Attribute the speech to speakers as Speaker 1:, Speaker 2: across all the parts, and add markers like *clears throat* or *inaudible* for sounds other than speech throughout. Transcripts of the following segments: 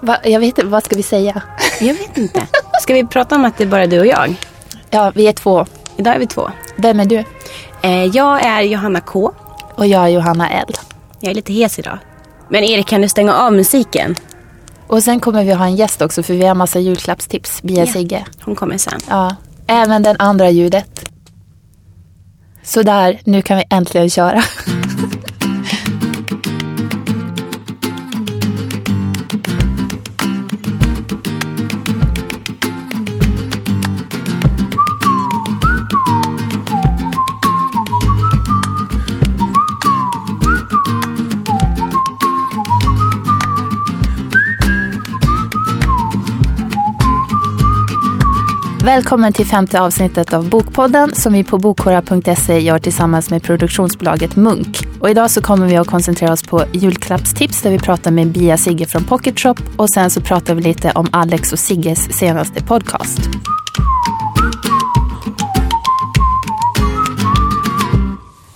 Speaker 1: Va, jag vet inte, vad ska vi säga?
Speaker 2: Jag vet inte. Ska vi prata om att det är bara du och jag?
Speaker 1: Ja, vi är två.
Speaker 2: Idag är vi två.
Speaker 1: Vem är du?
Speaker 2: Eh, jag är Johanna K.
Speaker 1: Och jag är Johanna L.
Speaker 2: Jag är lite hes idag. Men Erik, kan du stänga av musiken?
Speaker 1: Och sen kommer vi ha en gäst också för vi har massa julklappstips. Bia
Speaker 2: Ja.
Speaker 1: Sigge.
Speaker 2: Hon kommer sen.
Speaker 1: Ja, även den andra ljudet. Sådär, nu kan vi äntligen köra. Välkommen till femte avsnittet av Bokpodden som vi på bokhora.se gör tillsammans med produktionsbolaget Munk. Och idag så kommer vi att koncentrera oss på julklappstips där vi pratar med Bia Sigge från Pocket Shop och sen så pratar vi lite om Alex och Sigges senaste podcast.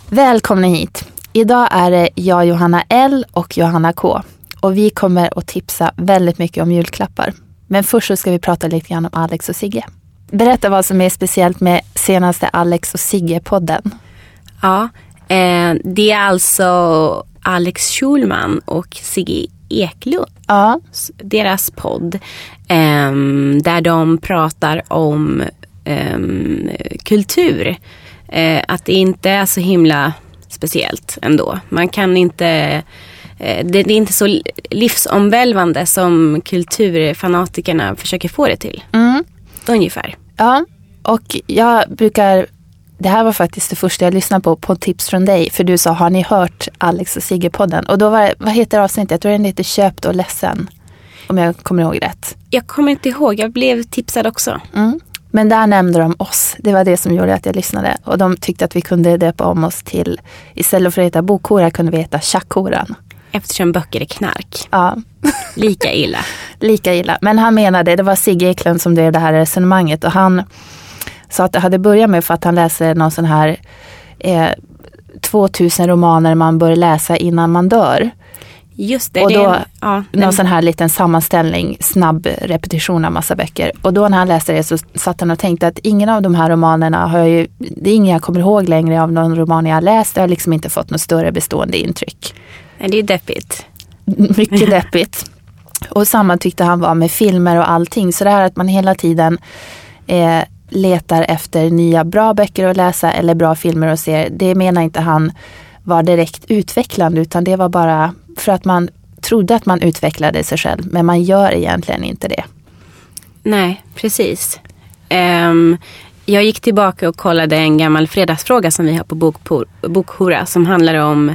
Speaker 1: Välkomna hit. Idag är det jag, Johanna L och Johanna K. Och vi kommer att tipsa väldigt mycket om julklappar. Men först så ska vi prata lite grann om Alex och Sigge. Berätta vad som är speciellt med senaste Alex och Sigge-podden.
Speaker 2: Ja, eh, det är alltså Alex Schulman och Sigge Eklund.
Speaker 1: Ja,
Speaker 2: Deras podd. Eh, där de pratar om eh, kultur. Att det inte är så himla speciellt ändå. Man kan inte eh, det är inte så livsomvälvande som kulturfanatikerna försöker få det till.
Speaker 1: mm.
Speaker 2: Ungefär.
Speaker 1: ja. och jag brukar det här var faktiskt det första jag lyssnade på, på tips från dig. För du sa, har ni hört Alex och Sigge-podden? Och då var vad heter avsnittet? Jag tror den heter Köpt och ledsen. Om jag kommer ihåg rätt.
Speaker 2: Jag kommer inte ihåg, jag blev tipsad också.
Speaker 1: Mm. Men där nämnde de oss. Det var det som gjorde att jag lyssnade. Och de tyckte att vi kunde döpa om oss till, istället för att heta Bokhora kunde vi heta Tjackhoran.
Speaker 2: Eftersom böcker är knark.
Speaker 1: Ja,
Speaker 2: Lika illa. *laughs*
Speaker 1: lika illa. Men han menade, det var Sigge Eklund som drev det här resonemanget och han sa att det hade börjat med för att han läser någon sån här eh, 2000 romaner man bör läsa innan man dör.
Speaker 2: Just det.
Speaker 1: Och
Speaker 2: det
Speaker 1: då-
Speaker 2: är, ja,
Speaker 1: Någon
Speaker 2: den,
Speaker 1: sån här liten sammanställning, snabb repetition av massa böcker. Och då när han läste det så satt han och tänkte att ingen av de här romanerna har jag ju, det är ingen jag kommer ihåg längre av någon roman jag har läst. Jag har liksom inte fått något större bestående intryck.
Speaker 2: Det är deppigt. *laughs*
Speaker 1: Mycket deppigt. Och samma tyckte han var med filmer och allting. Så det här att man hela tiden eh, letar efter nya bra böcker att läsa eller bra filmer att se. Det menar inte han var direkt utvecklande utan det var bara för att man trodde att man utvecklade sig själv. Men man gör egentligen inte det.
Speaker 2: Nej, precis. Ehm, jag gick tillbaka och kollade en gammal fredagsfråga som vi har på Bokhora som handlar om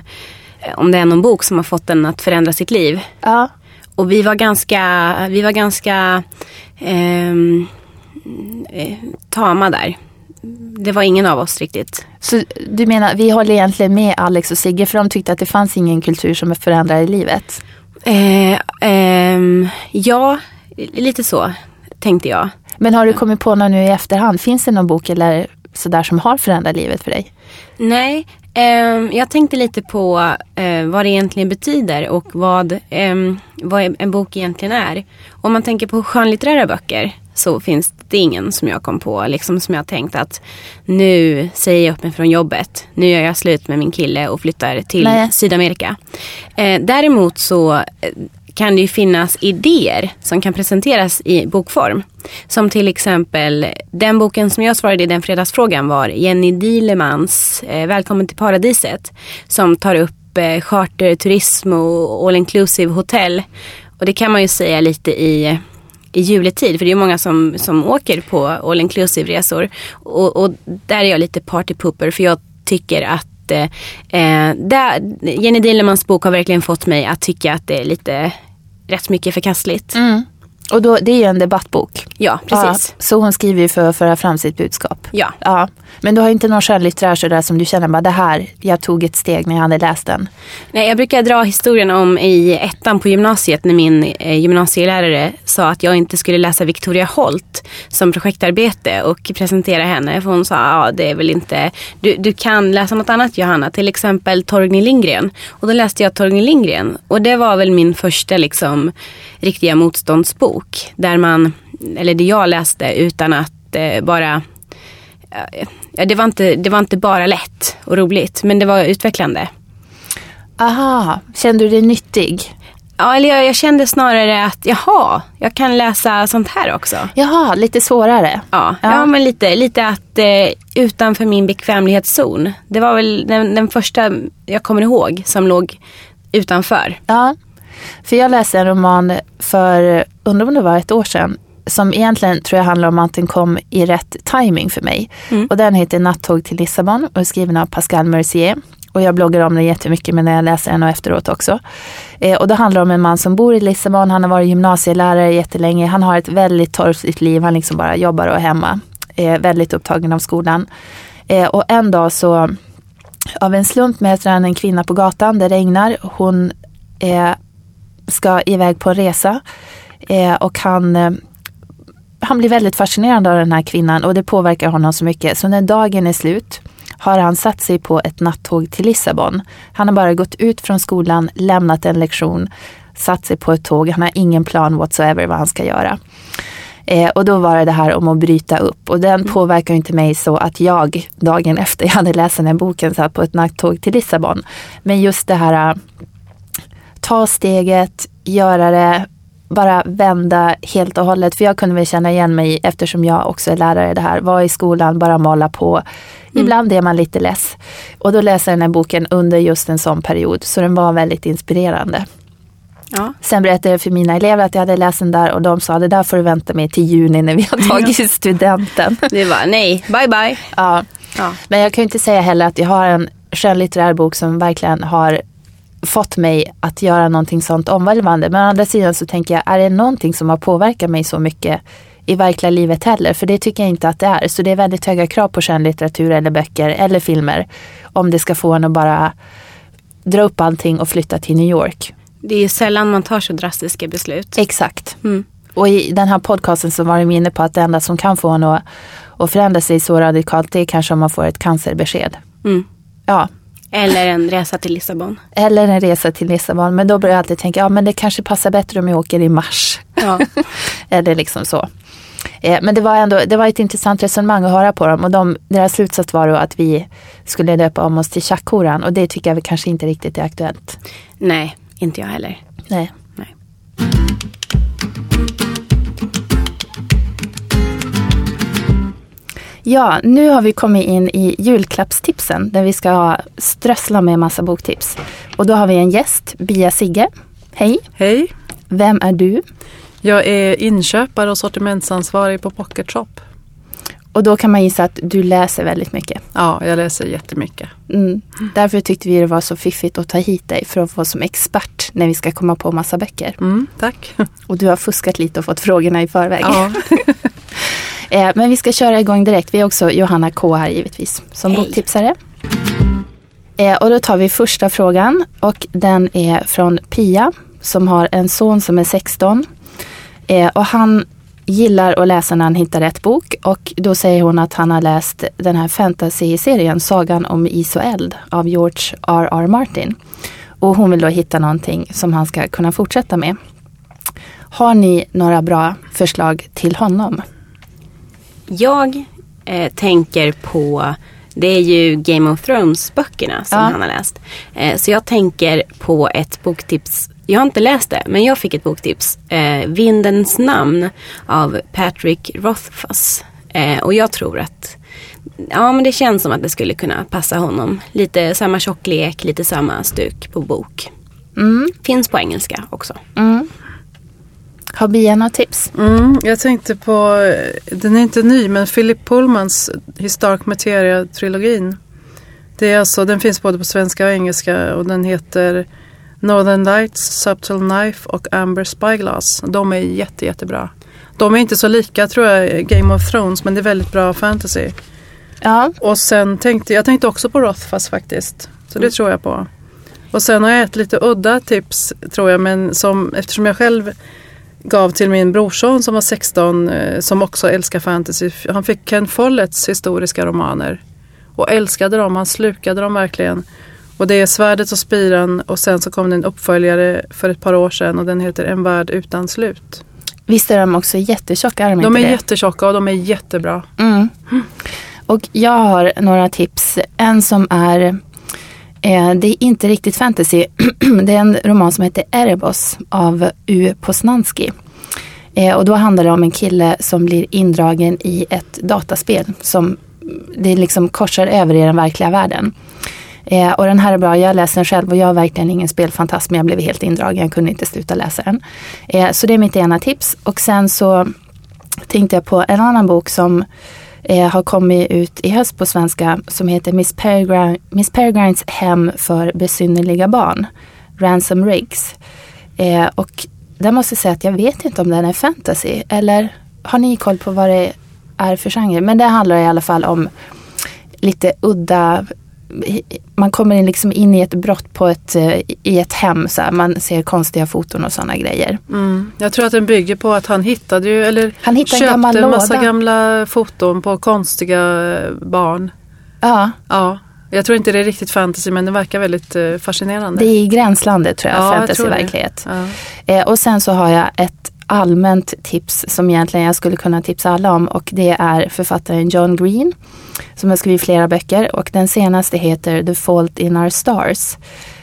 Speaker 2: om det är någon bok som har fått en att förändra sitt liv.
Speaker 1: Ja,
Speaker 2: Och vi var ganska, vi var ganska ehm, eh, tama där. Det var ingen av oss riktigt.
Speaker 1: så du menar, vi håller egentligen med Alex och Sigge för de tyckte att det fanns ingen kultur som förändrar i livet.
Speaker 2: Eh, ehm, ja, lite så tänkte jag.
Speaker 1: Men har du kommit på någon nu i efterhand? Finns det någon bok eller sådär som har förändrat livet för dig?
Speaker 2: Nej, jag tänkte lite på eh, vad det egentligen betyder och vad, ehm, vad en bok egentligen är. Om man tänker på skönlitterära böcker så finns det ingen som jag kom på, liksom som jag tänkt att nu säger jag upp mig från jobbet. Nu gör jag slut med min kille och flyttar till
Speaker 1: Nej.
Speaker 2: Sydamerika. Eh, däremot så eh, kan det ju finnas idéer som kan presenteras i bokform. Som till exempel den boken som jag svarade i den fredagsfrågan var Jenny Dilemans eh, Välkommen till paradiset. Som tar upp eh, charterturism och all inclusive hotell. Och det kan man ju säga lite i i juletid. För det är många som, som åker på all inclusive resor. Och, och där är jag lite partypooper för jag tycker att eh, eh, där, Jenny Dilemans bok har verkligen fått mig att tycka att det är lite rätt mycket förkastligt. Mm.
Speaker 1: Och då, det är ju en debattbok.
Speaker 2: Ja, precis.
Speaker 1: Ja, så hon skriver ju för att föra fram sitt budskap.
Speaker 2: Ja.
Speaker 1: ja. Men du har inte någon skönlitterär sådär som du känner bara det här, jag tog ett steg när jag hade läst den.
Speaker 2: Nej, jag brukar dra historien om i ettan på gymnasiet när min eh, gymnasielärare sa att jag inte skulle läsa Victoria Holt som projektarbete och presentera henne. För hon sa, ja det är väl inte, du, du kan läsa något annat Johanna, till exempel Torgny Lindgren. Och då läste jag Torgny Lindgren och det var väl min första liksom riktiga motståndsbok. Där man, eller det jag läste utan att eh, bara Ja, det, var inte, det var inte bara lätt och roligt, men det var utvecklande.
Speaker 1: Aha, kände du dig nyttig?
Speaker 2: Ja, eller jag, jag, kände snarare att jaha, jag kan läsa sånt här också.
Speaker 1: Jaha, lite svårare.
Speaker 2: Ja, ja. ja men lite, lite att eh, utanför min bekvämlighetszon. Det var väl den, den, första jag kommer ihåg som låg utanför.
Speaker 1: Ja, för jag läste en roman för, undrar om det var ett år sedan, som egentligen tror jag handlar om att den kom i rätt timing för mig. Mm. Och den heter Nattåg till Lissabon och är skriven av Pascal Mercier. Och jag bloggar om den jättemycket men jag läser den och efteråt också. Eh, och det handlar om en man som bor i Lissabon, han har varit gymnasielärare jättelänge, han har ett väldigt torftigt liv, han liksom bara jobbar och är hemma. Eh, väldigt upptagen av skolan. Eh, och en dag så, av en slump möter han en kvinna på gatan, det regnar, hon eh, ska iväg på en resa. Eh, och han eh, han blir väldigt fascinerad av den här kvinnan och det påverkar honom så mycket. Så när dagen är slut har han satt sig på ett nattåg till Lissabon. Han har bara gått ut från skolan, lämnat en lektion, satt sig på ett tåg. Han har ingen plan whatsoever vad han ska göra. Eh, och då var det det här om att bryta upp och den mm. påverkar inte mig så att jag dagen efter jag hade läst den här boken satt på ett nattåg till Lissabon. Men just det här ta steget, göra det, bara vända helt och hållet. För jag kunde väl känna igen mig eftersom jag också är lärare i det här. Var i skolan, bara mala på. Mm. Ibland är man lite less. Och då läser jag den här boken under just en sån period. Så den var väldigt inspirerande. Ja. Sen berättade jag för mina elever att jag hade läst den där och de sa det där får du vänta med till juni när vi har *laughs* tagit studenten.
Speaker 2: Det var nej, bye bye.
Speaker 1: Ja. ja. Men jag kan inte säga heller att jag har en skönlitterär bok som verkligen har fått mig att göra någonting sånt omvälvande. Men å andra sidan så tänker jag, är det någonting som har påverkat mig så mycket i verkliga livet heller? För det tycker jag inte att det är. Så det är väldigt höga krav på skönlitteratur eller böcker eller filmer. Om det ska få en att bara dra upp allting och flytta till New York.
Speaker 2: Det är ju sällan man tar så drastiska beslut.
Speaker 1: Exakt. Mm. Och i den här podcasten så var de inne på att det enda som kan få en att, att förändra sig så radikalt det är kanske om man får ett cancerbesked. Mm.
Speaker 2: Ja, eller en resa till Lissabon.
Speaker 1: Eller en resa till Lissabon. Men då börjar jag alltid tänka, ja men det kanske passar bättre om jag åker i mars. Ja. *laughs* Eller liksom så. Eh, men det var ändå det var ett intressant resonemang att höra på dem och de, deras slutsats var då att vi skulle döpa om oss till Tjackhoran och det tycker jag väl kanske inte riktigt är aktuellt.
Speaker 2: Nej, inte jag heller.
Speaker 1: Nej.
Speaker 2: Nej.
Speaker 1: Ja, nu har vi kommit in i julklappstipsen där vi ska strössla med massa boktips. Och då har vi en gäst, Bia Sigge. Hej!
Speaker 3: Hej!
Speaker 1: Vem är du?
Speaker 3: Jag är inköpare och sortimentsansvarig på Pocket Shop.
Speaker 1: Och då kan man gissa att du läser väldigt mycket.
Speaker 3: Ja, jag läser jättemycket.
Speaker 1: Mm. Därför tyckte vi det var så fiffigt att ta hit dig för att få som expert när vi ska komma på massa böcker.
Speaker 3: Mm, tack.
Speaker 1: Och du har fuskat lite och fått frågorna i förväg. Ja. *laughs* Eh, men vi ska köra igång direkt. Vi har också Johanna K här givetvis som Hej. boktipsare. Eh, och då tar vi första frågan och den är från Pia som har en son som är 16. Eh, och han gillar att läsa när han hittar rätt bok och då säger hon att han har läst den här fantasy-serien Sagan om is och eld av George R.R. Martin. Och hon vill då hitta någonting som han ska kunna fortsätta med. Har ni några bra förslag till honom?
Speaker 2: Jag eh, tänker på det är ju Game of Thrones böckerna som ja. han har läst. Eh, så jag tänker på ett boktips. Jag har inte läst det men jag fick ett boktips. Eh, Vindens namn av Patrick Rothfuss. Eh, och jag tror att Ja men det känns som att det skulle kunna passa honom. Lite samma tjocklek, lite samma stuk på bok. Mm. Finns på engelska också.
Speaker 1: Mm. Har Bia några tips?
Speaker 3: Mm, jag tänkte på, den är inte ny, men Philip Pullmans Historic Materia-trilogin. Det är alltså, den finns både på svenska och engelska och den heter Northern Lights, Subtle Knife och Amber Spyglass. De är jätte, jättebra. De är inte så lika tror jag Game of Thrones men det är väldigt bra fantasy.
Speaker 1: Ja,
Speaker 3: Och sen tänkte jag tänkte också på Rothfuss faktiskt. Så det tror jag på. Och sen har jag ett lite udda tips tror jag men som eftersom jag själv gav till min brorson som var 16 eh, som också älskar fantasy. Han fick Ken Folletts historiska romaner och älskade dem. Han slukade dem verkligen. Och det är Svärdet och spiran och sen så kom det en uppföljare för ett par år sedan och den heter En värld utan slut.
Speaker 1: visst är de också jättetjocka? Är de,
Speaker 3: De är
Speaker 1: det?
Speaker 3: jättetjocka och de är jättebra.
Speaker 1: Mm. Och jag har några tips. En som är, Eh, det är inte riktigt fantasy. *clears throat* det är en roman som heter Erebos av U. Posnanski. Eh, och då handlar det om en kille som blir indragen i ett dataspel som mm, det liksom korsar över i den verkliga världen. Eh, och den här är bra, jag läser den själv och jag är verkligen ingen spelfantast men jag blev helt indragen, jag kunde inte sluta läsa den. Eh, så det är mitt ena tips. Och sen så tänkte jag på en annan bok som eh, har kommit ut i höst på svenska som heter Miss, Peregrine, Miss Peregrines hem för besynnerliga barn. Ransom Riggs. Eh, och där måste jag säga att jag vet inte om den är fantasy. Eller har ni koll på vad det är för genre? Men det handlar i alla fall om lite udda man kommer in, liksom in i ett brott på ett, eh, i ett hem. Så här. Man ser konstiga foton och sådana grejer.
Speaker 3: Mm. Jag tror att den bygger på att han hittade ju, eller
Speaker 1: Han hittade en
Speaker 3: köpte
Speaker 1: gammal
Speaker 3: en massa
Speaker 1: låda.
Speaker 3: gamla foton på konstiga eh, barn.
Speaker 1: Ja,
Speaker 3: Ja, jag tror inte det är riktigt fantasy men det verkar väldigt eh, fascinerande.
Speaker 1: det är i gränslandet tror jag,
Speaker 3: Ja, jag tror det.
Speaker 1: fantasy-verklighet.
Speaker 3: Ja.
Speaker 1: Och sen så har jag ett allmänt tips som egentligen jag skulle kunna tipsa alla om och det är författaren John Green som har skrivit flera böcker och den senaste heter The Fault in Our Stars.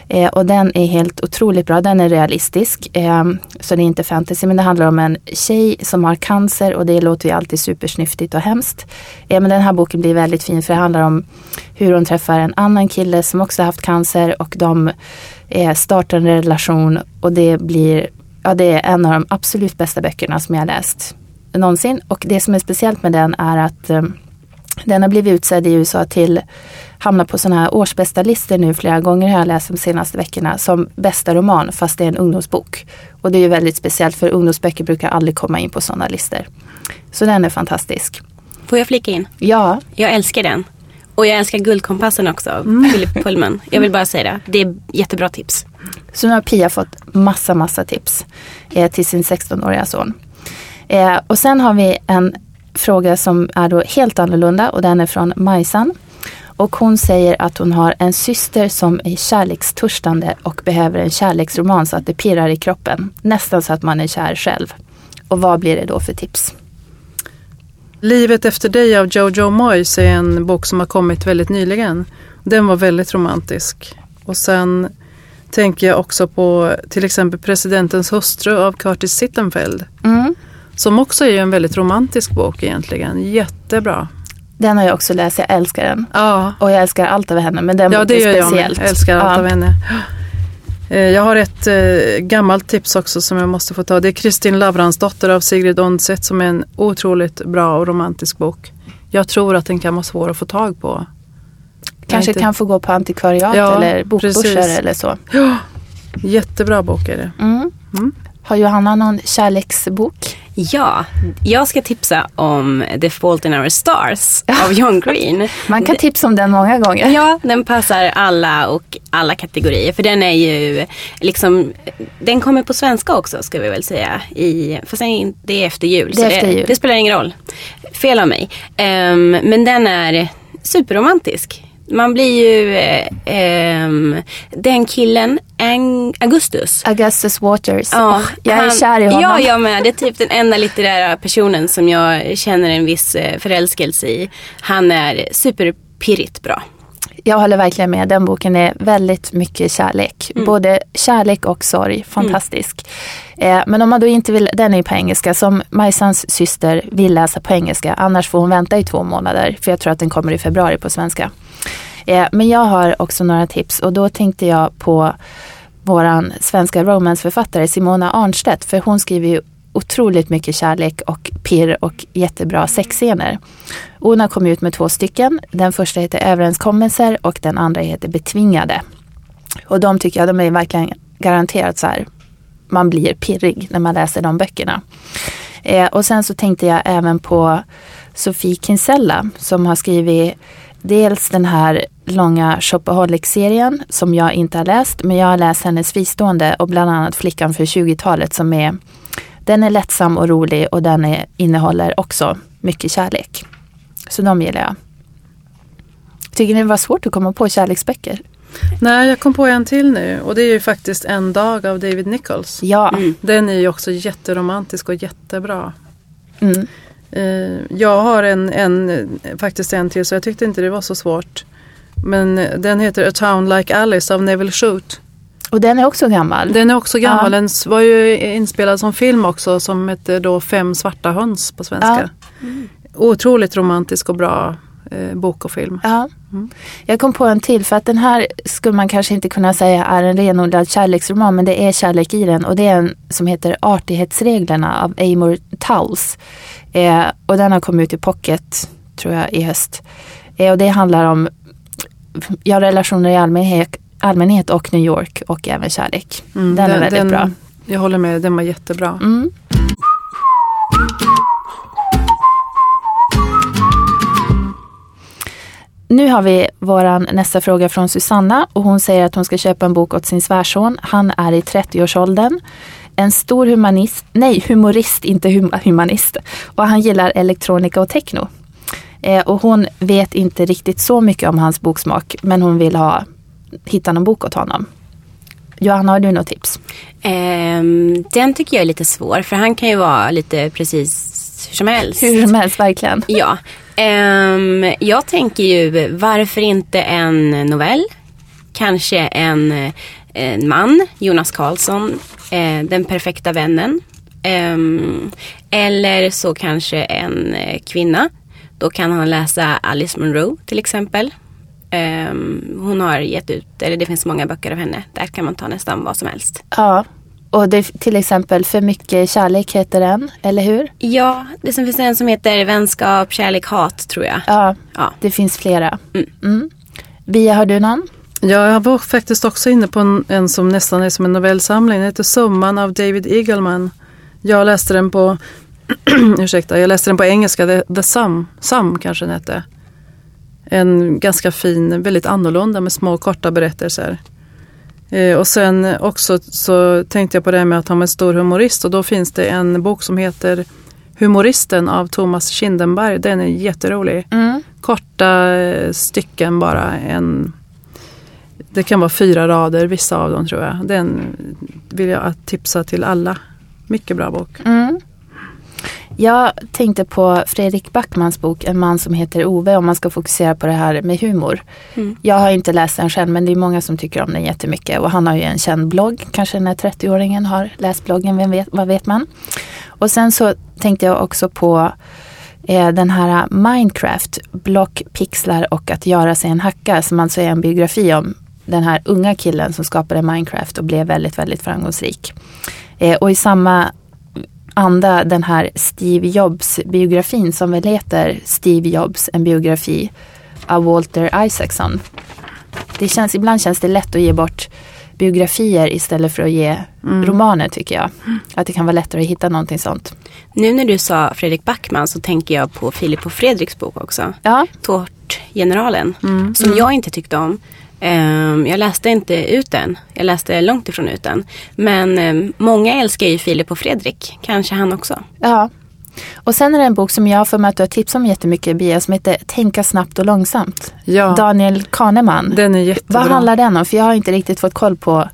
Speaker 1: Eh, och den är helt otroligt bra, den är realistisk. Eh, så det är inte fantasy men det handlar om en tjej som har cancer och det låter ju alltid supersnyftigt och hemskt. Eh, men den här boken blir väldigt fin för det handlar om hur hon träffar en annan kille som också haft cancer och de eh, startar en relation och det blir ja, det är en av de absolut bästa böckerna som jag läst någonsin. Och det som är speciellt med den är att eh, den har blivit utsedd i USA till hamna på sådana här årsbästa listor nu flera gånger har jag läst de senaste veckorna som bästa roman fast det är en ungdomsbok. Och det är ju väldigt speciellt för ungdomsböcker brukar aldrig komma in på sådana listor. Så den är fantastisk.
Speaker 2: Får jag flika in?
Speaker 1: Ja,
Speaker 2: Jag älskar den. Och jag älskar Guldkompassen också av Philip Pullman. Jag vill bara säga det. Det är jättebra tips.
Speaker 1: Så nu har Pia fått massa, massa tips eh, till sin 16-åriga son. Eh, och sen har vi en fråga som är då helt annorlunda och den är från Majsan. Och hon säger att hon har en syster som är kärlekstörstande och behöver en kärleksroman så att det pirrar i kroppen. Nästan så att man är kär själv. Och vad blir det då för tips?
Speaker 3: Livet efter dig av Jojo Moyes är en bok som har kommit väldigt nyligen. Den var väldigt romantisk. Och sen tänker jag också på till exempel Presidentens hustru av Curtis Sittenfeld.
Speaker 1: Mm.
Speaker 3: Som också är en väldigt romantisk bok egentligen. Jättebra.
Speaker 1: Den har jag också läst, jag älskar den.
Speaker 3: Ja,
Speaker 1: Och jag älskar allt av henne men den
Speaker 3: ja det
Speaker 1: boken
Speaker 3: gör jag med.
Speaker 1: speciellt.
Speaker 3: Älskar allt
Speaker 1: Ja.
Speaker 3: av henne. Eh, Jag har ett eh, gammalt tips också som jag måste få ta. Det är Kristin Lavransdotter av Sigrid Undset som är en otroligt bra och romantisk bok. Jag tror att den kan vara svår att få tag på.
Speaker 1: Kanske
Speaker 3: inte-
Speaker 1: kan få gå på antikvariat
Speaker 3: Ja,
Speaker 1: eller bokbörser
Speaker 3: precis.
Speaker 1: eller så.
Speaker 3: Jättebra bok är det.
Speaker 1: Mm.
Speaker 3: Mm.
Speaker 1: Har Johanna någon kärleksbok?
Speaker 2: Ja, jag ska tipsa om The Fault in Our Stars av John Green.
Speaker 1: Man kan tipsa om den många gånger.
Speaker 2: Ja, den passar alla och alla kategorier. För den är ju liksom, den kommer på svenska också ska vi väl säga. I, fast det är efter jul.
Speaker 1: Det är efter
Speaker 2: det,
Speaker 1: jul.
Speaker 2: det spelar ingen roll. Fel av mig. Ehm, men den är superromantisk. Man blir ju, eh, ehm, den killen, Ang- Augustus.
Speaker 1: Augustus Waters.
Speaker 2: Ja,
Speaker 1: Åh, jag är
Speaker 2: han-
Speaker 1: kär i honom.
Speaker 2: Ja, jag med. Det är typ den enda litterära personen som jag känner en viss eh, förälskelse i. Han är superpirrigt bra.
Speaker 1: Jag håller verkligen med. Den boken är väldigt mycket kärlek.
Speaker 2: Mm.
Speaker 1: Både kärlek och sorg. Fantastisk. Eh, men om man då inte vill, den är ju på engelska. Som Majsans syster vill läsa på engelska. Annars får hon vänta i två månader. För jag tror att den kommer i februari på svenska. Eh, men jag har också några tips och då tänkte jag på våran svenska romansförfattare Simona Arnstedt. För hon skriver ju otroligt mycket kärlek och pirr och jättebra sexscener. Hon har kommit ut med två stycken. Den första heter Överenskommelser och den andra heter Betvingade. Och de tycker jag de är verkligen garanterat så här, man blir pirrig när man läser de böckerna. Eh, och sen så tänkte jag även på Sofie Kinsella som har skrivit dels den här långa Shopaholic-serien som jag inte har läst, men jag har läst hennes fristående och bland annat Flickan för 20-talet som är den är lättsam och rolig och den är, innehåller också mycket kärlek. Så de gillar jag. Tycker ni det var svårt att komma på kärleksböcker?
Speaker 3: Nej, jag kom på en till nu och det är ju faktiskt En dag av David Nichols.
Speaker 1: Ja.
Speaker 2: Mm.
Speaker 3: Den är ju också jätteromantisk och jättebra.
Speaker 1: Mm.
Speaker 3: Eh, Jag har en, en, faktiskt en till så jag tyckte inte det var så svårt. Men den heter A Town Like Alice av Neville Shute.
Speaker 1: Och den är också gammal.
Speaker 3: Den är också gammal.
Speaker 1: Ja.
Speaker 3: Den var ju inspelad som film också som hette då Fem svarta höns på svenska. Otroligt romantisk och bra eh, bok och film.
Speaker 1: Ja. Jag kom på en till för att den här skulle man kanske inte kunna säga är en renodlad kärleksroman men det är kärlek i den och det är en som heter Artighetsreglerna av Amor Towles. Eh, och den har kommit ut i pocket tror jag i höst. Eh, och det handlar om ja, relationer i allmänhet, allmänhet och New York och även kärlek.
Speaker 3: Mm,
Speaker 1: den, är väldigt bra.
Speaker 3: Jag håller med, den var jättebra.
Speaker 1: Mm. Nu har vi våran nästa fråga från Susanna och hon säger att hon ska köpa en bok åt sin svärson. Han är i 30-årsåldern. En stor humanist, nej humorist, inte hum, humanist. Och han gillar elektronika och techno. Eh, och hon vet inte riktigt så mycket om hans boksmak men hon vill ha, hitta någon bok åt honom. Johanna, har du något tips?
Speaker 2: Ehm, den tycker jag är lite svår för han kan ju vara lite precis hur som helst.
Speaker 1: Hur som helst, verkligen. *laughs*
Speaker 2: Ja. Ehm, jag tänker ju varför inte en novell? Kanske en, en man, Jonas Karlsson, eh, Den perfekta vännen. Ehm, eller så kanske en eh, kvinna. Då kan han läsa Alice Munro till exempel. Ehm, hon har gett ut, eller det finns många böcker av henne. Där kan man ta nästan vad som helst.
Speaker 1: Ja, och det, till exempel För mycket kärlek heter den, eller hur?
Speaker 2: Ja, det som finns en som heter Vänskap, kärlek, hat tror jag.
Speaker 1: Ja,
Speaker 2: Ja.
Speaker 1: det finns flera.
Speaker 2: Mm.
Speaker 1: Mm. Bia, har du någon?
Speaker 3: Ja, jag var faktiskt också inne på en, en som nästan är som en novellsamling. Den heter Summan av David Eagleman. Jag läste den på *clears throat* ursäkta, jag läste den på engelska, The, The Sum, Sum kanske den hette. En ganska fin, väldigt annorlunda med små korta berättelser. Eh, och sen också så tänkte jag på det här med att han var en stor humorist och då finns det en bok som heter Humoristen av Thomas Kindenberg. Den är jätterolig.
Speaker 1: Mm.
Speaker 3: Korta eh, stycken bara. En, det kan vara fyra rader, vissa av dem tror jag. Den vill jag tipsa till alla. Mycket bra bok.
Speaker 1: Mm. Jag tänkte på Fredrik Backmans bok En man som heter Ove om man ska fokusera på det här med humor.
Speaker 2: Mm.
Speaker 1: Jag har inte läst den själv men det är många som tycker om den jättemycket och han har ju en känd blogg. Kanske den här 30-åringen har läst bloggen, vem vet, vad vet man. Och sen så tänkte jag också på eh, den här Minecraft, block, pixlar och att göra sig en hacka som alltså är en biografi om den här unga killen som skapade Minecraft och blev väldigt, väldigt framgångsrik. Eh, och i samma anda den här Steve Jobs biografin som väl heter Steve Jobs, en biografi av Walter Isaacson. Det känns, ibland känns det lätt att ge bort biografier istället för att ge romaner tycker jag. Att det kan vara lättare att hitta någonting sånt.
Speaker 2: Nu när du sa Fredrik Backman så tänker jag på Filip och Fredriks bok också.
Speaker 1: Ja,
Speaker 2: Tårtgeneralen. Som jag inte tyckte om. Ehm, jag läste inte ut den. Jag läste långt ifrån ut den. Men ehm, många älskar ju Filip och Fredrik. Kanske han också.
Speaker 1: ja. Och sen är det en bok som jag för mig att du har tipsat om jättemycket Bia som heter Tänka snabbt och långsamt.
Speaker 3: Ja,
Speaker 1: Daniel Kahneman.
Speaker 3: den är jättebra.
Speaker 1: Vad handlar den om? För jag har inte riktigt fått koll på.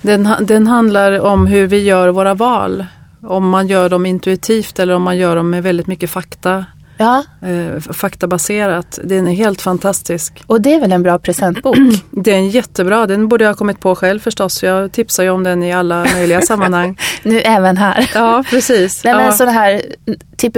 Speaker 3: Den, den handlar om hur vi gör våra val. Om man gör dem intuitivt eller om man gör dem med väldigt mycket fakta.
Speaker 1: Ja,
Speaker 3: Eh, faktabaserat. Den är helt fantastisk.
Speaker 1: och det är väl en bra presentbok? *clears throat*
Speaker 3: Den är jättebra. Den borde jag ha kommit på själv förstås. Jag tipsar ju om den i alla möjliga *laughs* sammanhang.
Speaker 1: nu även här.
Speaker 3: Ja, precis.
Speaker 1: Nej, men
Speaker 3: ja.
Speaker 1: sån här typ,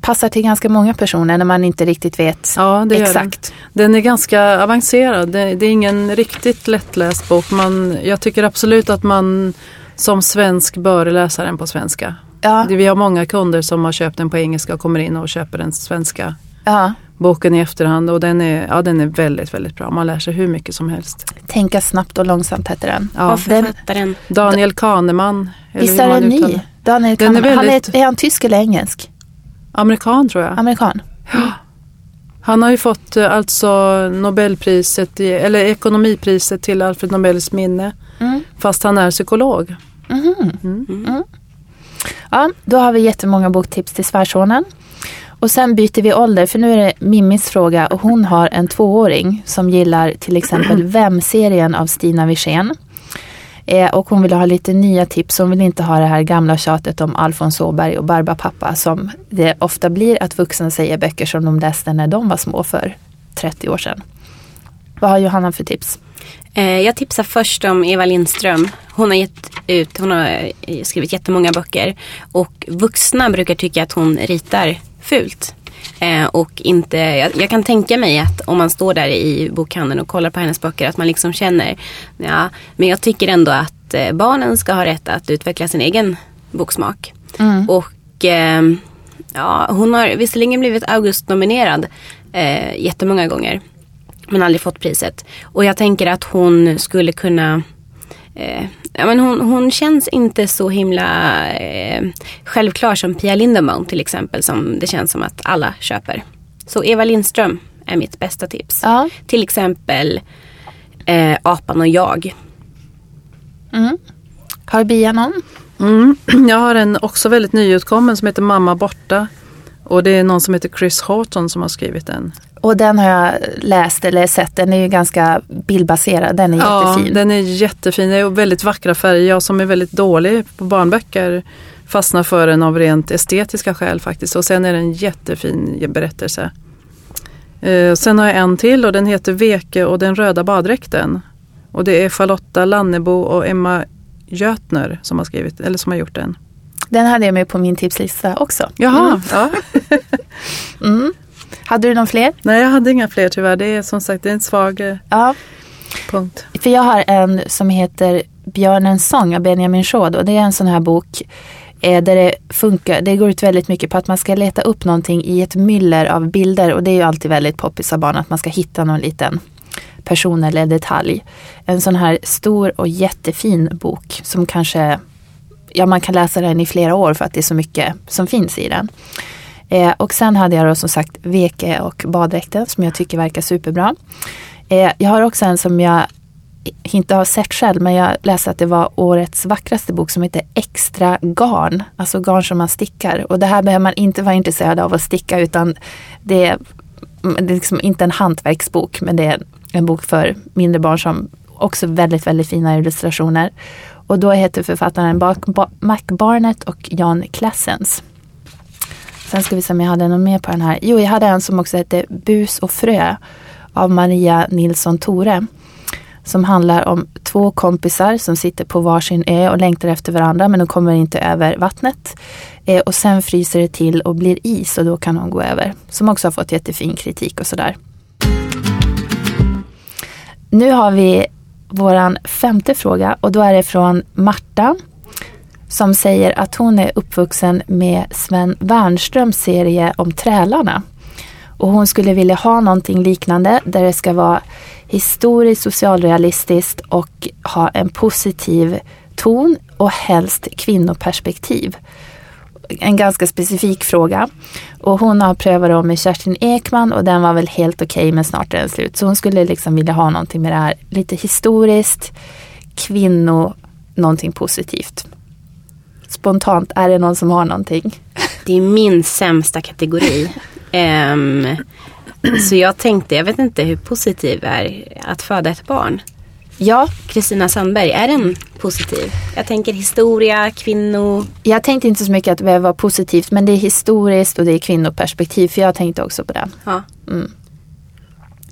Speaker 1: passar till ganska många personer när man inte riktigt vet
Speaker 3: ja, det
Speaker 1: exakt.
Speaker 3: Den. den är ganska avancerad. Det, det är ingen riktigt lättläst bok. Man, jag tycker absolut att man som svensk bör läsa den på svenska.
Speaker 1: Ja,
Speaker 3: Vi har många kunder som har köpt den på engelska och kommer in och köper den svenska
Speaker 1: ja.
Speaker 3: boken i efterhand och den är, ja, den är väldigt, väldigt bra. Man lär sig hur mycket som helst.
Speaker 1: Tänka snabbt och långsamt heter den.
Speaker 3: Ja.
Speaker 2: Författaren.
Speaker 3: Daniel Kahneman. eller
Speaker 1: Visst är den ny? Daniel
Speaker 3: Den är
Speaker 1: Kahneman. Han
Speaker 3: väldigt-
Speaker 1: är, är han tysk eller engelsk?
Speaker 3: Amerikan tror jag.
Speaker 1: Amerikan? *gasps*
Speaker 3: Han har ju fått eh, alltså Nobelpriset, i, eller ekonomipriset till Alfred Nobels minne.
Speaker 1: Mm.
Speaker 3: Fast han är psykolog.
Speaker 1: Ja, då har vi jättemånga boktips till svärsonen. Och sen byter vi ålder för nu är det Mimmis fråga och hon har en tvååring som gillar till exempel *clears throat* Vem-serien av Stina Wirsén. Eh, och hon vill ha lite nya tips. Hon vill inte ha det här gamla tjatet om Alfons Åberg och Barbapapa som det ofta blir att vuxna säger böcker som de läste när de var små för 30 år sedan. Vad har Johanna för tips?
Speaker 2: Eh, jag tipsar först om Eva Lindström. Hon har gett ut, hon har eh, skrivit jättemånga böcker. Och vuxna brukar tycka att hon ritar fult. Eh, och inte, jag, kan tänka mig att om man står där i bokhandeln och kollar på hennes böcker att man liksom känner, ja, men jag tycker ändå att barnen ska ha rätt att utveckla sin egen boksmak. Och eh, ja, hon har visserligen blivit August-nominerad eh, jättemånga gånger. Men aldrig fått priset. Och jag tänker att hon skulle kunna eh, ja, men hon, hon känns inte så himla eh, självklar som Pia Lindenbaum till exempel. Som det känns som att alla köper. Så Eva Lindström är mitt bästa tips.
Speaker 1: Ja.
Speaker 2: Till exempel eh, Apan och jag.
Speaker 1: Har Bia någon?
Speaker 3: Mm. *clears throat* Jag har en också väldigt nyutkommen som heter Mamma borta. Och det är någon som heter Chris Horton som har skrivit den.
Speaker 1: Och den har jag läst eller sett. Den är ju ganska bildbaserad. Den är jättefin.
Speaker 3: den är jättefin. Är väldigt vackra färger. Jag som är väldigt dålig på barnböcker fastnar för den av rent estetiska skäl faktiskt. Och sen är det en jättefin berättelse. Eh, sen har jag en till och den heter Veke och den röda baddräkten. Och det är Charlotta Lannebo och Emma Götner som har skrivit, eller som har gjort den.
Speaker 1: Den hade jag med på min tipslista också.
Speaker 3: Jaha, ja. *laughs*
Speaker 1: Mm. Hade du någon fler?
Speaker 3: Nej jag hade inga fler tyvärr. Det är som sagt det är en svag eh,
Speaker 1: Ja,
Speaker 3: punkt.
Speaker 1: för jag har en som heter Björnens sång av Benjamin Shaud och det är en sån här bok eh, där det funkar, det går ut väldigt mycket på att man ska leta upp någonting i ett myller av bilder och det är ju alltid väldigt poppis av barn att man ska hitta någon liten person eller detalj. En sån här stor och jättefin bok som kanske, ja man kan läsa den i flera år för att det är så mycket som finns i den. Eh, och sen hade jag då som sagt Veke och baddräkten som jag tycker verkar superbra. Eh, jag har också en som jag inte har sett själv men jag läste att det var årets vackraste bok som heter Extra garn. Alltså garn som man stickar. Och det här behöver man inte vara intresserad av att sticka utan det är, mm, det är liksom inte en hantverksbok men det är en bok för mindre barn som också väldigt, väldigt fina illustrationer. Och då heter författaren Mac Barnett och Jan Klassens. Sen ska vi se om jag hade någon mer på den här. Jo, jag hade en som också hette Bus och frö av Maria Nilsson Tore. Som handlar om två kompisar som sitter på varsin ö och längtar efter varandra men de kommer inte över vattnet. Eh, och sen fryser det till och blir is och då kan de gå över. Som också har fått jättefin kritik och sådär. Nu har vi våran femte fråga och då är det från Marta som säger att hon är uppvuxen med Sven Wernströms serie om trälarna. Och hon skulle vilja ha någonting liknande där det ska vara historiskt socialrealistiskt och ha en positiv ton och helst kvinnoperspektiv. En ganska specifik fråga. Och hon har prövat det med Kerstin Ekman och den var väl helt okej men snart är den slut. Så hon skulle liksom vilja ha någonting med det här lite historiskt, kvinno, någonting positivt. Spontant, är det någon som har någonting? *laughs*
Speaker 2: Det är min sämsta kategori. Ehm, så jag tänkte, jag vet inte hur positiv är att föda ett barn.
Speaker 1: Ja,
Speaker 2: Kristina Sandberg, är den positiv? Jag tänker historia, kvinno.
Speaker 1: jag tänkte inte så mycket att det behöver vara positivt men det är historiskt och det är kvinnoperspektiv för jag tänkte också på det.
Speaker 2: Ja.
Speaker 1: Mm.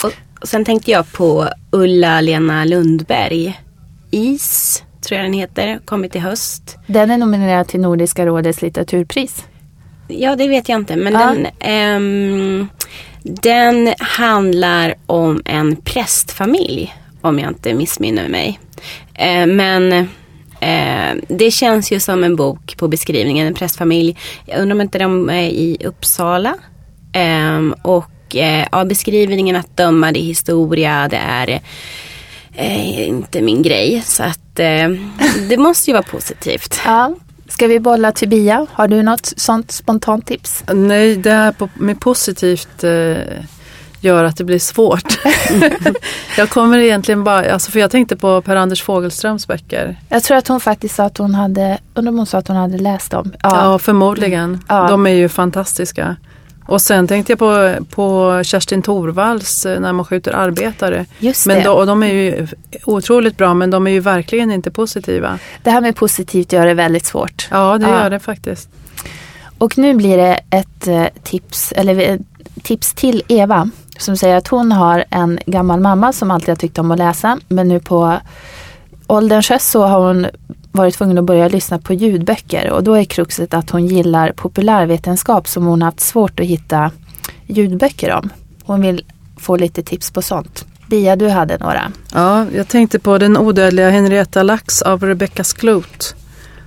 Speaker 2: Och, och sen tänkte jag på Ulla-Lena Lundberg. Is, tror jag den heter, kommit i höst.
Speaker 1: Den är nominerad till Nordiska rådets litteraturpris.
Speaker 2: Ja, det vet jag inte. Men
Speaker 1: Ja.
Speaker 2: den, ehm, den handlar om en prästfamilj. Om jag inte missminner mig. Eh, men eh, det känns ju som en bok på beskrivningen. En prästfamilj. Jag undrar om inte de är i Uppsala. Ehm, och och eh, av beskrivningen att döma det är historia, det är eh, inte min grej. Så att eh, det måste ju vara positivt.
Speaker 1: Ja. Ska vi bolla till Bia? Har du något sånt spontant tips?
Speaker 3: Nej, det här med positivt eh, gör att det blir svårt. *laughs* jag kommer egentligen bara, alltså för jag tänkte på Per-Anders Fogelströms böcker.
Speaker 1: Jag tror att hon faktiskt sa att hon hade, undrar om hon sa att hon hade läst dem.
Speaker 3: Ja, förmodligen.
Speaker 1: Ja.
Speaker 3: De är ju fantastiska. Och sen tänkte jag på, på Kerstin Thorvalls eh, När man skjuter arbetare.
Speaker 1: Just
Speaker 3: Men
Speaker 1: det.
Speaker 3: då, och de är ju otroligt bra men de är ju verkligen inte positiva.
Speaker 1: Det här med positivt gör det väldigt svårt.
Speaker 3: Ja det
Speaker 1: Ja.
Speaker 3: gör det faktiskt.
Speaker 1: Och nu blir det ett eh, tips, eller ett tips till Eva. Som säger att hon har en gammal mamma som alltid har tyckt om att läsa. Men nu på ålderns höst så har hon varit tvungen att börja lyssna på ljudböcker. Och då är kruxet att hon gillar populärvetenskap som hon haft svårt att hitta ljudböcker om. Hon vill få lite tips på sånt. Bia, du hade några.
Speaker 3: Ja, jag tänkte på Den odödliga Henrietta Lacks av Rebecca Skloot.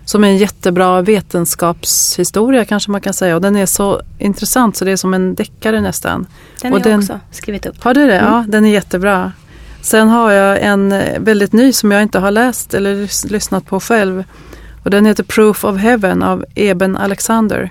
Speaker 3: Som är en jättebra vetenskapshistoria kanske man kan säga. Och den är så intressant så det är som en deckare nästan.
Speaker 2: Den har jag
Speaker 3: den-
Speaker 2: också skrivit upp.
Speaker 3: Har du det? Ja, den är jättebra. Sen har jag en eh, väldigt ny som jag inte har läst eller lys- lyssnat på själv. Och den heter Proof of Heaven av Eben Alexander.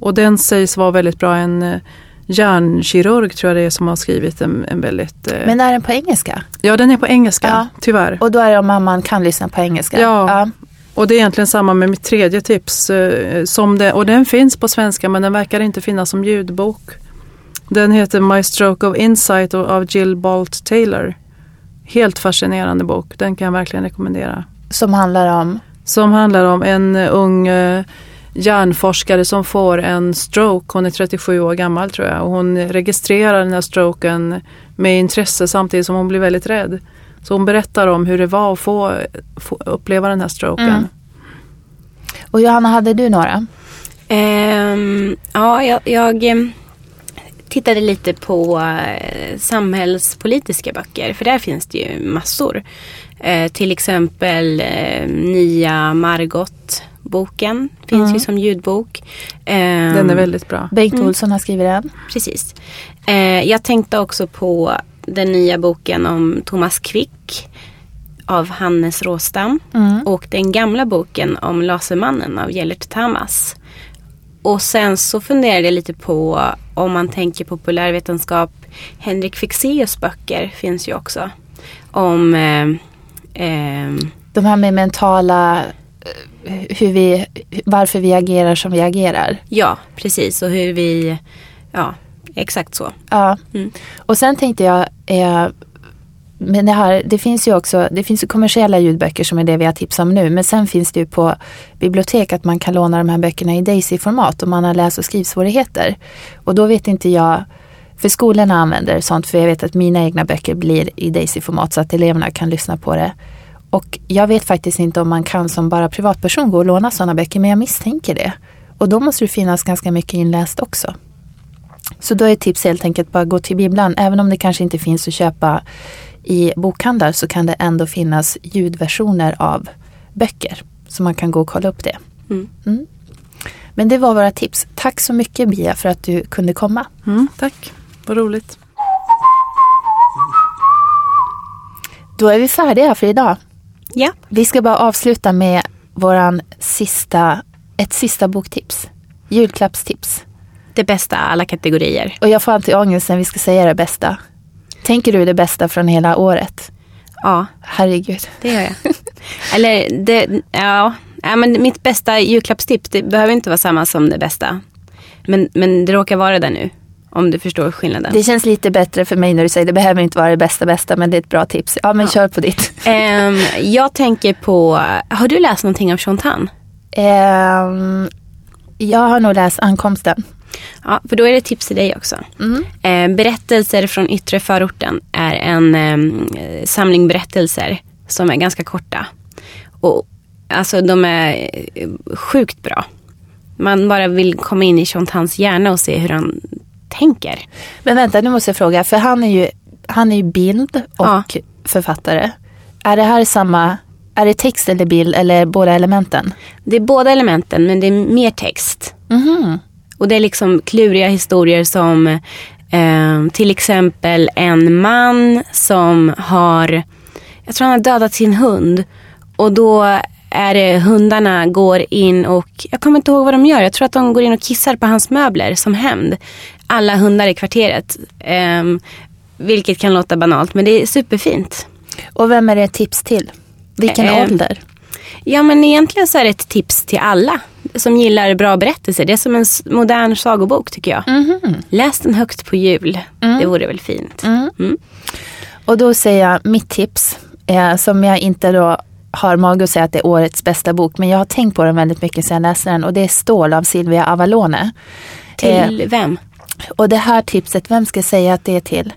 Speaker 3: Och den sägs vara väldigt bra. En eh, hjärnkirurg tror jag det är som har skrivit en, en väldigt... eh,
Speaker 1: Men är den på engelska?
Speaker 3: Ja, den är på engelska,
Speaker 1: Ja.
Speaker 3: tyvärr.
Speaker 1: Och då är det om mamman kan lyssna på engelska?
Speaker 3: Ja. Och det är egentligen samma med mitt tredje tips. eh, Som det, och den finns på svenska men den verkar inte finnas som ljudbok. Den heter My Stroke of Insight av Jill Bolt Taylor. Helt fascinerande bok, den kan jag verkligen rekommendera.
Speaker 1: Som handlar om?
Speaker 3: Som handlar om en eh, ung eh, hjärnforskare som får en stroke. Hon är 37 år gammal tror jag och hon registrerar den här stroken med intresse samtidigt som hon blir väldigt rädd. Så hon berättar om hur det var att få, få uppleva den här stroken.
Speaker 1: Mm. Och Johanna, hade du några?
Speaker 2: Ehm, ja, jag, jag tittade lite på eh, samhällspolitiska böcker. För där finns det ju massor. Eh, till exempel eh, nya Margot-boken. Finns
Speaker 1: Mm.
Speaker 2: ju som ljudbok. Ehm,
Speaker 3: Den är väldigt bra.
Speaker 1: Bengt
Speaker 2: Mm.
Speaker 1: Olsson har skrivit den.
Speaker 2: Precis. Eh, jag tänkte också på den nya boken om Thomas Quick av Hannes Råstam.
Speaker 1: Mm.
Speaker 2: Och den gamla boken om Lasermannen av Gellert Tamas. Och sen så funderade jag lite på om man tänker populärvetenskap. Henrik Fexeus böcker finns ju också. Om eh, eh,
Speaker 1: De här med mentala, eh, hur vi, varför vi agerar som vi agerar.
Speaker 2: ja, precis. Och hur vi, ja, exakt så.
Speaker 1: Ja.
Speaker 2: Mm.
Speaker 1: Och sen tänkte jag, eh, men det, här, det finns ju också det finns ju kommersiella ljudböcker som är det vi har tipsat om nu. Men sen finns det ju på bibliotek att man kan låna de här böckerna i Daisy-format om man har läs och skrivsvårigheter. Och då vet inte jag, för skolorna använder sånt för jag vet att mina egna böcker blir i Daisy-format så att eleverna kan lyssna på det. Och jag vet faktiskt inte om man kan som bara privatperson gå och låna sådana böcker men jag misstänker det. Och då måste det finnas ganska mycket inläst också. Så då är ett tips helt enkelt bara gå till bibblan. Även om det kanske inte finns att köpa i bokhandlar så kan det ändå finnas ljudversioner av böcker. Så man kan gå och kolla upp det.
Speaker 2: Mm.
Speaker 1: Men det var våra tips. Tack så mycket Bia för att du kunde komma.
Speaker 3: Mm, tack, vad roligt.
Speaker 1: Då är vi färdiga för idag.
Speaker 2: Ja,
Speaker 1: Vi ska bara avsluta med våran sista, ett sista boktips. Julklappstips.
Speaker 2: det bästa alla kategorier.
Speaker 1: Och jag får alltid ångest när vi ska säga det bästa. Tänker du det bästa från hela året?
Speaker 2: Ja,
Speaker 1: Herregud.
Speaker 2: det gör jag. *laughs* Eller, det, ja, ja, men mitt bästa julklappstips, det behöver inte vara samma som det bästa. Men, men det råkar vara det nu. Om du förstår skillnaden.
Speaker 1: Det känns lite bättre för mig när du säger det behöver inte vara det bästa bästa men det är ett bra tips. Ja men
Speaker 2: Ja.
Speaker 1: kör på ditt. *laughs*
Speaker 2: Ehm, jag tänker på, har du läst någonting av Chontan?
Speaker 1: Ehm, jag har nog läst Ankomsten.
Speaker 2: Ja, för då är det tips till dig också.
Speaker 1: Mm.
Speaker 2: Eh, berättelser från yttre förorten är en eh, samling berättelser som är ganska korta. Och alltså de är eh, sjukt bra. Man bara vill komma in i Chontans hjärna och se hur han tänker.
Speaker 1: Men vänta nu måste jag fråga för han är ju, han är ju bild och
Speaker 2: Ja.
Speaker 1: författare. Är det här samma, är det text eller bild eller båda elementen?
Speaker 2: Det är båda elementen men det är mer text.
Speaker 1: Mhm.
Speaker 2: Och det är liksom kluriga historier som Eh, till exempel en man som har, jag tror han har dödat sin hund. Och då är det hundarna går in och, jag kommer inte ihåg vad de gör. Jag tror att de går in och kissar på hans möbler som hämnd. Alla hundar i kvarteret. Eh, vilket kan låta banalt men det är superfint.
Speaker 1: Och vem är det tips till? Vilken
Speaker 2: Eh,
Speaker 1: ålder?
Speaker 2: Ja men egentligen så är det ett tips till alla som gillar bra berättelser. Det är som en modern sagobok tycker jag. Läs den högt på jul. Det vore väl fint.
Speaker 1: Och då säger jag mitt tips, eh, som jag inte då har mage att säga att det är årets bästa bok, men jag har tänkt på den väldigt mycket sedan jag läste den och det är Stål av Silvia Avalone.
Speaker 2: Till vem?
Speaker 1: Och det här tipset, vem ska jag säga att det är till?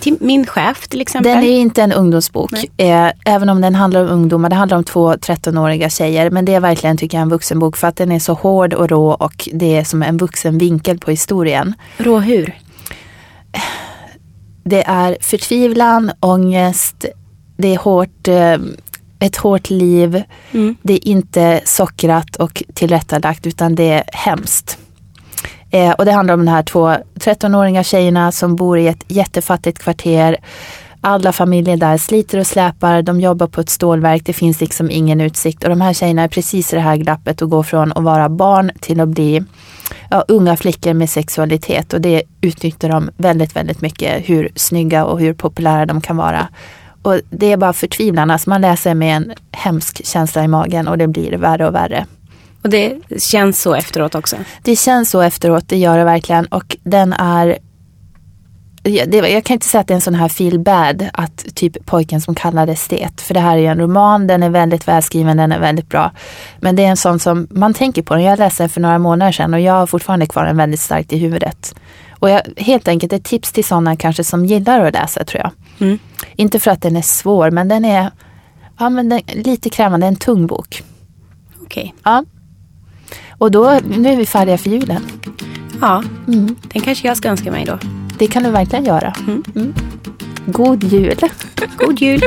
Speaker 2: Till min chef till exempel.
Speaker 1: Den är inte en ungdomsbok, eh, även om den handlar om ungdomar. Det handlar om två 13-åriga tjejer, men det är verkligen tycker jag en vuxenbok för att den är så hård och rå och det är som en vuxen vinkel på historien.
Speaker 2: Råhur.
Speaker 1: Det är förtvivlan, ångest, det är hårt, eh, ett hårt liv.
Speaker 2: Mm.
Speaker 1: Det är inte sockrat och tillrättalagt utan det är hemskt. Eh, och det handlar om de här två 13-åriga tjejerna som bor i ett jättefattigt kvarter. Alla familjer där sliter och släpar, de jobbar på ett stålverk, det finns liksom ingen utsikt. Och de här tjejerna är precis i det här glappet och går från att vara barn till att bli ja, unga flickor med sexualitet. Och det utnyttjar de väldigt, väldigt mycket, hur snygga och hur populära de kan vara. Och det är bara förtvivlan, alltså man läser med en hemsk känsla i magen och det blir värre och värre.
Speaker 2: Och det känns så efteråt också.
Speaker 1: Det känns så efteråt, det gör det verkligen. Och den är... Jag kan inte säga att det är en sån här feel bad, att typ pojken som kallade estet. För det här är ju en roman, den är väldigt välskriven, den är väldigt bra. Men det är en sån som man tänker på den. Jag läste den för några månader sedan och jag har fortfarande kvar den väldigt starkt i huvudet. Och jag, helt enkelt ett tips till sådana kanske som gillar att läsa tror jag.
Speaker 2: Mm.
Speaker 1: Inte för att den är svår, men den är ja, men den, lite krävande, en tung bok.
Speaker 2: Okej.
Speaker 1: Ja. Och då, nu är vi färdiga för julen.
Speaker 2: Ja, den kanske jag ska önska mig då.
Speaker 1: Det kan du verkligen göra. Mm. God jul!
Speaker 2: God jul!